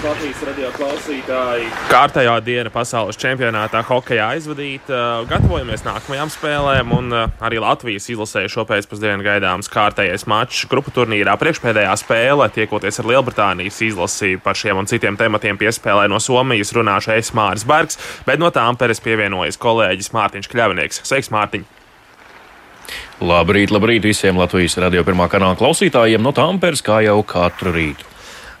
Latvijas, Latvijas radio klausītāji. Kārtējā diena pasaules čempionātā hokeja aizvadīta. Gatavojamies nākamajām spēlēm, un arī Latvijas izlasē šopēcpusdienā gaidāms kārtējais mačs grupu turnīrā. Priekšpēdējā spēle, tiekoties ar Lielbritānijas izlasi par šiem un citiem tematiem, piespēlē no Somijas runāšu es Māris Bergs, bet no Tāmperes pievienojas kolēģis Mārtiņš Kļavinieks. Sveiks, Mārtiņ! Labrīt, labrīt visiem Latvijas radio pirmā kanāla klausītājiem no Tāmperes, kā jau katru rītu.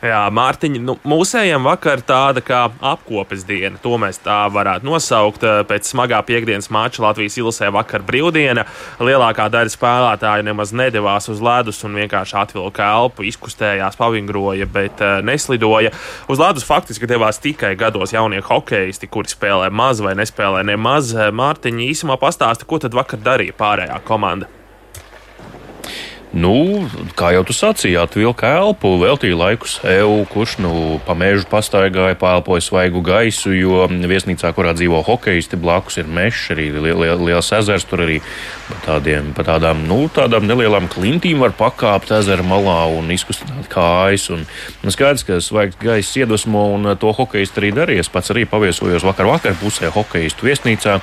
Jā, Mārtiņa, nu, mūsējiem vakar tāda kā apkopes diena, to mēs tā varētu nosaukt. Pēc smagā piekdienas mača Latvijas ilusē vakar brīvdiena. Lielākā daļa spēlētāju nemaz nedavās uz ledus un vienkārši atvilka elpu, izkustējās, pavingroja, bet uh, neslidoja. Uz ledus faktiski devās tikai gados jaunie hokeisti, kuri spēlē maz vai nespēlē nemaz. Mārtiņa īsumā pastāsta, ko tad vakar darīja pārējā komanda. Nu, kā jau tu sacīji, atvilka elpu, veltīja laiku sev, kurš nu, pa mežu pastaigāja, pālpoja svaigu gaisu, jo viesnīcā, kurā dzīvo hokeisti, blakus ir mežs, arī li li liels ezers. Tur arī pa, tādiem, pa tādām, nu, tādām nelielām klintīm var pakāpt ezera malā un izkustināt kājas. Un, un skaidrs, ka svaigs gaiss iedvesmo, un to hokeisti arī darīja. Es pats arī paviesojos vakar vakar pusē hokeistu viesnīcā,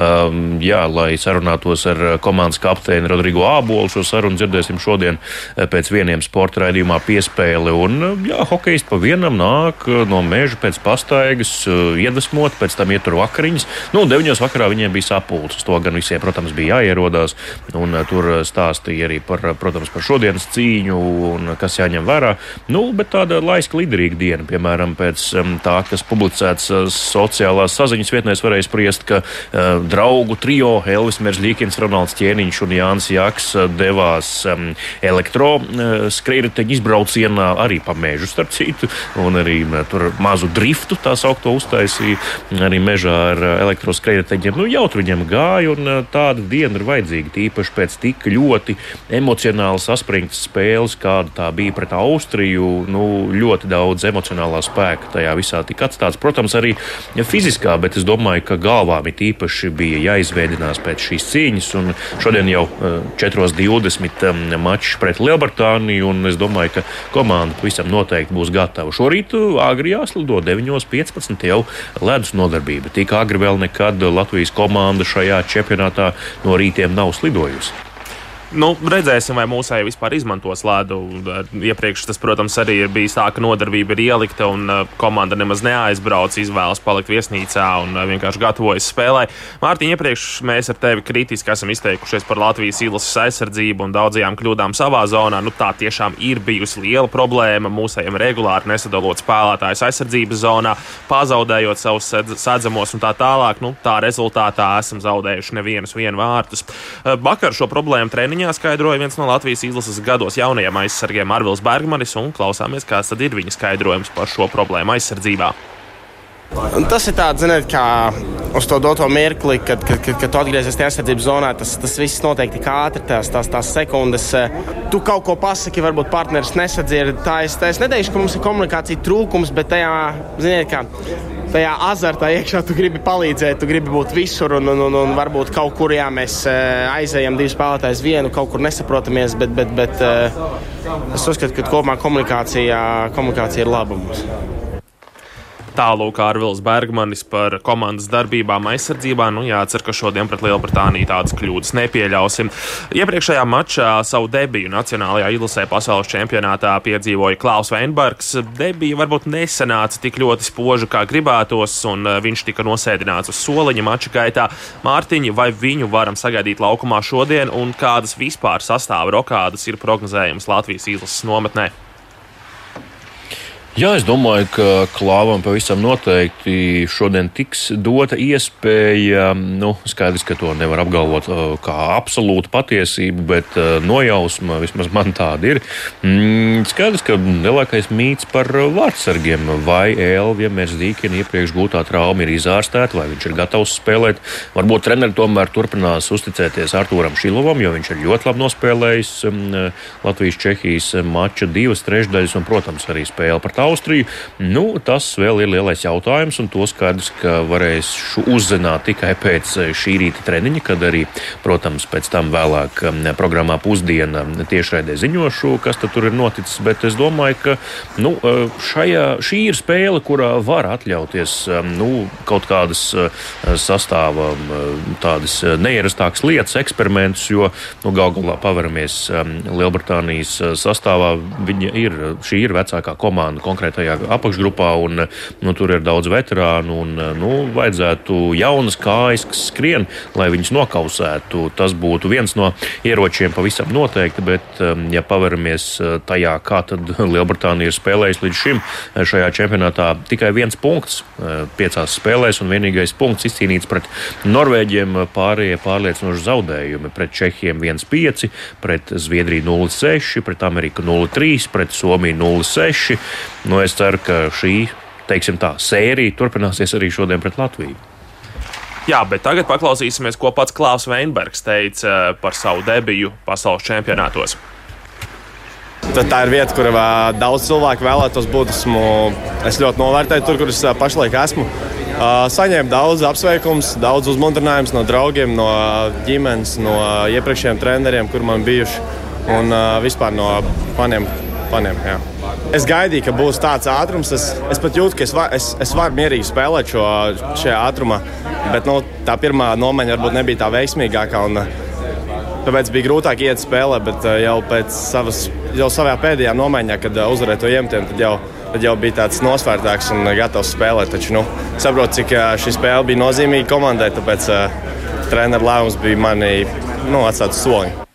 um, jā, lai sarunātos ar komandas kapteini Rodrigo Ābolu. Šo sarunu dzirdēsim redzēsim šodien eh, pēc vieniem sporta raidījumā piespēli. Un, eh, jā, hokejisti pa vienam nāk eh, no meža pēc pastaigas, iedvesmot, pēc tam ietur vakariņas. Nu, deviņos vakarā viņiem bija sapulces. To gan visiem, protams, bija jāierodās. Un, tur stāstīja arī par, protams, par šodienas cīņu un kas jāņem vērā. Nu, bet tāda laiska liderīga diena, piemēram, pēc tā, kas publicēts sociālās saziņas vietnēs, varēja spriest, ka uh, draugu trio Elvis Merzlīkins, Ronalds Ķēniņš un Jānis Jaks devās um, elektroskrējēju izbraucienā arī pa mežu, starp citu, un arī tur mazu driftu tā saukto uztaisīja arī mežā ar elektroskrējēju. Nu, jautri viņam gāja, un tāda diena ir vajadzīga. Tīpaši pēc tik ļoti emocionāli saspringtas spēles, kāda tā bija pret Austriju. Nu, ļoti daudz emocionālā spēka tajā visā tika atstāts. Protams, arī fiziskā, bet es domāju, ka galvām it īpaši bija jāizveidinās pēc šīs cīņas. Šodien jau 4.20 mačs pret Lielbritāniju, es domāju, ka komanda pavisam noteikti būs gatava. Šorīt agri jāslido 9.15 jau ledus nodarbība. Tik agri vēl nekad Latvijas komanda šajā čempionātā no rītiem nav slidojusi. Nu, redzēsim, vai mūsēji vispār izmantos ledu. Iepriekš tas, protams, arī ir bijis tā, ka nodarbība ir ielikta un uh, komanda nemaz neaizbrauc, izvēlas palikt viesnīcā un uh, vienkārši gatavojas spēlē. Mārtiņ, iepriekš mēs ar tevi kritiski esam izteikušies par Latvijas īlases aizsardzību un daudzajām kļūdām savā zonā. Nu, tā tiešām ir bijusi liela problēma. Mūsējiem regulāri nesadalot spēlētājus aizsardzības zonā, pazaudējot savus sadzamos un tā tālāk. Nu, tā rezultātā esam zaudējuši nevienus vārtus. Uh, vakar šo problēmu treniņu Ziņā skaidroja viens no Latvijas izlases gados jaunajiem aizsargiem Arvils Bergmanis, un klausāmies, kāds tad ir viņa skaidrojums par šo problēmu aizsardzībā. Un tas ir tāds, ziniet, kā uz to doto mirkli, kad, kad, kad, kad tu atgriezies tajā aizsardzības zonā. Tas, tas viss notiek tik ātri, tās, tās, tās sekundes. Tu kaut ko pasaki, varbūt partneris nesadzird. Tā es, tā es neteikšu, ka mums ir komunikācija trūkums, bet tajā, ziniet, kā tajā azartā iekšā tu gribi palīdzēt, tu gribi būt visur. Un, un, un, un varbūt kaut kur jā, mēs eh, aizējam divus spēlētājus vienu, kaut kur nesaprotamies. Bet, bet, bet eh, es uzskatu, ka kopumā komunikācija, komunikācija ir laba mums. Tālūk, Arvils Bergmanis par komandas darbībām aizsardzībā. Nu, jācer, ka šodien pret Lielbritāniju tādas kļūdas nepieļausim. Iepriekšējā mačā savu debiju Nacionālajā izlasē pasaules čempionātā piedzīvoja Klaus Veinbergs. Debija varbūt nesanāca tik ļoti spoža, kā gribētos, un eh, viņš tika nosēdināts uz soliņa mača gaitā. Mārtiņa, vai viņu varam sagaidīt laukumā šodien, un kādas vispār sastāva rokādas ir prognozējamas Latvijas izlases nometnē? Jā, es domāju, ka klāvam pavisam noteikti šodien tiks dota iespēja. Nu, skaidrs, ka to nevar apgalvot uh, kā absolūtu patiesību, bet uh, nojausma vismaz man tāda ir. Mm, skaidrs, ka lielākais mīts par vārdsargiem vai Elvija Mērzīkina iepriekš gūtā trauma ir izārstēta, vai viņš ir gatavs spēlēt. Varbūt treneri tomēr turpinās uzticēties Artūram Šilovam, jo viņš ir ļoti labi nospēlējis um, Latvijas-Čehijas mača divas trešdaļas un, protams, arī spēle par Austriju. Nu, tas vēl ir lielais jautājums, un to skaidrs, ka varēs uzzināt tikai pēc eh, šī rīta treniņa, kad arī, protams, pēc tam vēlāk um, programmā pusdiena tiešraidē ziņošu, kas tur ir noticis. Bet es domāju, ka nu, eh, šajā, šī ir spēle, kurā var atļauties um, nu, kaut kādas eh, sastāvā um, tādas neierastākas lietas, eksperimentus, jo nu, galu galā paveramies Lielbritānijas sastāvā. Viņa ir, šī ir vecākā komanda konkrētajā apakšgrupā, un nu, tur ir daudz veterānu. Un, nu, vajadzētu jaunas kājas, kas skrien, lai viņus nokausētu. Tas būtu viens no ieročiem pavisam noteikti, bet, um, ja paveramies uh, tajā, kā Lielbritānija ir spēlējusi līdz šim uh, šajā čempionātā, tikai viens punkts uh, piecās spēlēs un vienīgais punkts izcīnīts pret Norvēģiem, pārējie pārliecinoši zaudējumi pret Čehiem 1-5, pret Zviedriju 0-6, pret Ameriku 0-3, pret Somiju 0-6. Nu, es ceru, ka šī teiksim, tā, sērija turpināsies arī šodien pret Latviju. Jā, bet tagad paklausīsimies, ko pats Klaus Veinbergs teica eh, par savu debiju pasaules čempionātos. Tad tā ir vieta, kur uh, daudz cilvēku vēlētos būt. Esmu, es ļoti novērtēju tur, kur es uh, pašlaik esmu. Saņēmu daudz apsveikumus, daudz uzmundrinājumus no draugiem, no ģimenes, no iepriekšējiem treneriem, kur man bijuši un vispār no faniem. faniem jā. Es gaidīju, ka būs tāds ātrums. Es, es pat jūtu, ka es, var, es, es varu mierīgi spēlēt šo, šajā ātrumā. Bet nu, tā pirmā nomaiņa varbūt nebija tā veiksmīgākā. Un, tāpēc bija grūtāk iet spēlē, bet jau pēc savas, jau savā pēdējā nomaiņā, kad uzvarēja to iemetienu, tad jau, tad jau bija tāds nosvērtāks un gatavs spēlēt. Taču nu, saprotu, cik šī spēle bija nozīmīga komandai, tāpēc uh, treneru lēmums bija mani nu, atstāt soliņu.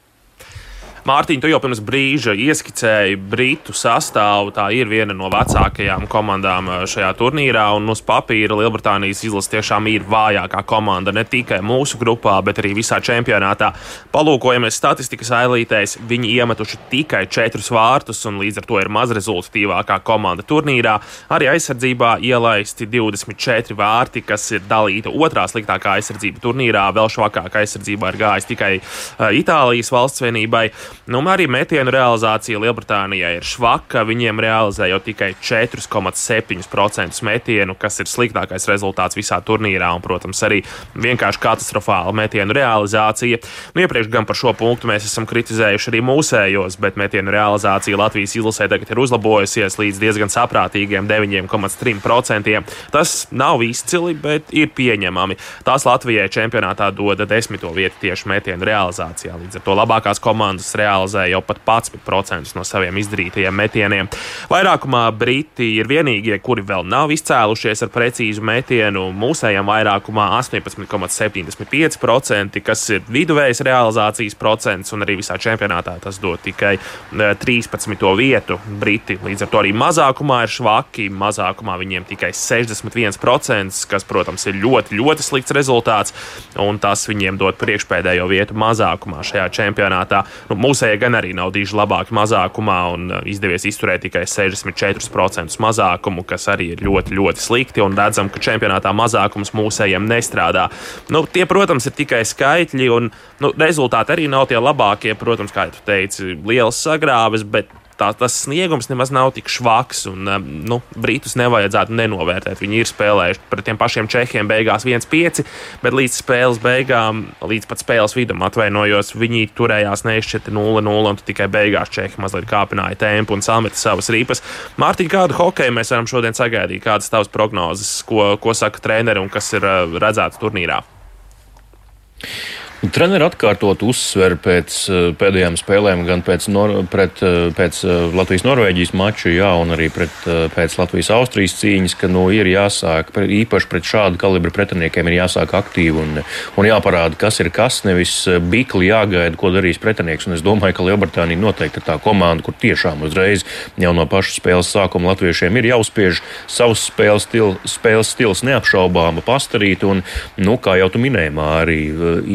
Mārtiņ, tu jau pirms brīža ieskicēji Britu sastāvu. Tā ir viena no vecākajām komandām eh, šajā turnīrā, un uz papīra Lielbritānijas izlase tiešām ir vājākā komanda ne tikai mūsu grupā, bet arī visā čempionātā. Palūkojamies statistikas ailītēs, viņi iemetuši tikai četrus vārtus, un līdz ar to ir mazrezultatīvākā komanda turnīrā. Arī aizsardzībā ielaisti 24 vārti, kas ir dalīta otrā sliktākā aizsardzība turnīrā. Vēl švakāk aizsardzībā ir gājis tikai uh, Itālijas valsts vienībai. Nu, arī metienu realizācija Lielbritānijai ir švaka. Viņiem realizē jau tikai 4,7% metienu, kas ir sliktākais rezultāts visā turnīrā, un, protams, arī vienkārši katastrofāla metienu realizācija. Nu, iepriekš gan par šo punktu mēs esam kritizējuši arī mūsējos, bet metienu realizācija Latvijas izlasē tagad ir uzlabojusies līdz diezgan saprātīgiem 9,3%. Tas nav izcili, bet ir pieņemami. Tās Latvijai čempionātā dod desmito vietu tieši metienu realizācijā. Līdz ar to labākās komandas realizē jau pat 11% no saviem izdarītajiem metieniem. Vairākumā Briti ir vienīgie, kuri vēl nav izcēlušies ar precīzu metienu. Mūsējiem vairākumā 18,75%, kas ir viduvējas realizācijas procents, un arī visā čempionātā tas dod tikai 13. E, vietu. Briti līdz ar to arī mazākumā ir švaki. Mazākumā viņiem tikai 61%, kas, protams, ir ļoti, ļoti slikts rezultāts, un tas viņiem dod priekšpēdējo vietu mazākumā šajā čempionātā. Nu, Mūsēji gan arī nav diži labāki mazākumā un uh, izdevies izturēt tikai 64% mazākumu, kas arī ir ļoti, ļoti slikti. Un redzam, ka čempionātā mazākums mūsējiem nestrādā. Nu, tie, protams, ir tikai skaitļi, un nu, rezultāti arī nav tie labākie. Protams, kā jau teici, liels sagrāvis, bet tā, tas sniegums nemaz nav tik švaks. Un, um, nu, Brītus nevajadzētu nenovērtēt. Viņi ir spēlējuši pret tiem pašiem Čehiem beigās 1-5, bet līdz spēles beigām, līdz pat spēles vidum atvainojos, viņi turējās neizšķirti 0-0 un tikai beigās Čehi mazliet kāpināja tempu un sameta savas rīpas. Mārtiņ, kādu hokeju mēs varam šodien sagaidīt? Kādas tavas prognozes, ko, ko saka treneri un kas ir uh, redzēts turnīrā? Treneri atkārtot uzsver pēc eh, pēdējām spēlēm, gan pēc, nor, pret, eh, pēc eh, Latvijas-Norvēģijas maču, jā, un arī pret, pēc Latvijas-Austrijas cīņas, ka nu, ir jāsāk, īpaši pret šādu kalibru pretiniekiem, ir jāsāk aktīvi un, un jāparāda, kas ir kas, nevis bikli jāgaida, ko darīs pretinieks. Un es domāju, ka Lielbritānija noteikti ir tā komanda, kur tiešām uzreiz jau no paša spēles sākuma latviešiem ir jāuzspiež savs spēles, stil, spēles stils neapšaubāma pastarīt, un, nu, kā jau tu minēji, arī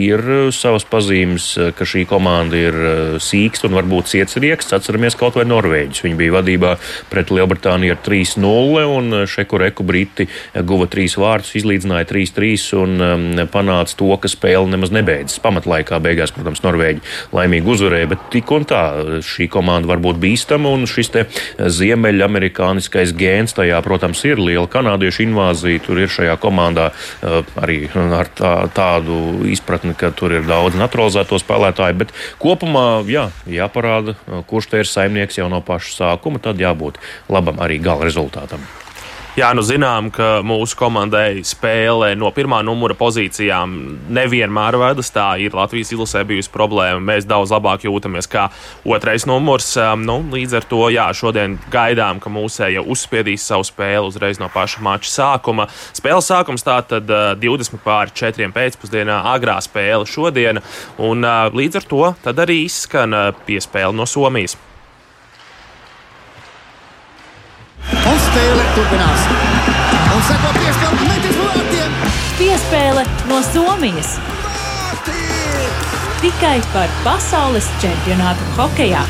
ir savas pazīmes, eh, ka šī komanda ir eh, sīksta un varbūt cietsieks. Atceramies kaut vai Norvēģis. Viņi bija vadībā pret Lielbritāniju ar 3-0, un eh, šeku reku Briti guva trīs vārdus, izlīdzināja 3-3 un um, panāca to, ka spēle nemaz nebeidzas. Pamatlaikā beigās, protams, Norvēģi laimīgi uzvarēja, bet tik un tā šī komanda var būt bīstama, un šis te ziemeļamerikāniskais gēns tajā, protams, ir liela kanādiešu invāzija. Tur ir šajā komandā arī ar tā, tādu izpratni, ka tur ir daudz naturalizēto spēlētāju, bet kopumā jā, jāparāda, kurš te ir saimnieks jau no paša sākuma, tad jābūt labam arī gala rezultātam. Jā, nu zinām, ka mūsu komandai spēle no pirmā numura pozīcijām nevienmēr vedas. Tā ir Latvijas izlasē bijusi problēma. Mēs daudz labāk jūtamies kā otrais numurs. Nu, līdz ar to jā, šodien gaidām, ka mūsēji uzspiedīs savu spēli uzreiz no paša mača sākuma. Spēles sākums tātad 20 pār 4 pēcpusdienā, agrā spēle šodien. Un līdz ar to arī izskan piespēle no Somijas. Un spēle turpinās. Un seko piespēle metis vārtiem. Piespēle no Somijas. Tikai par pasaules čempionātu hokejā.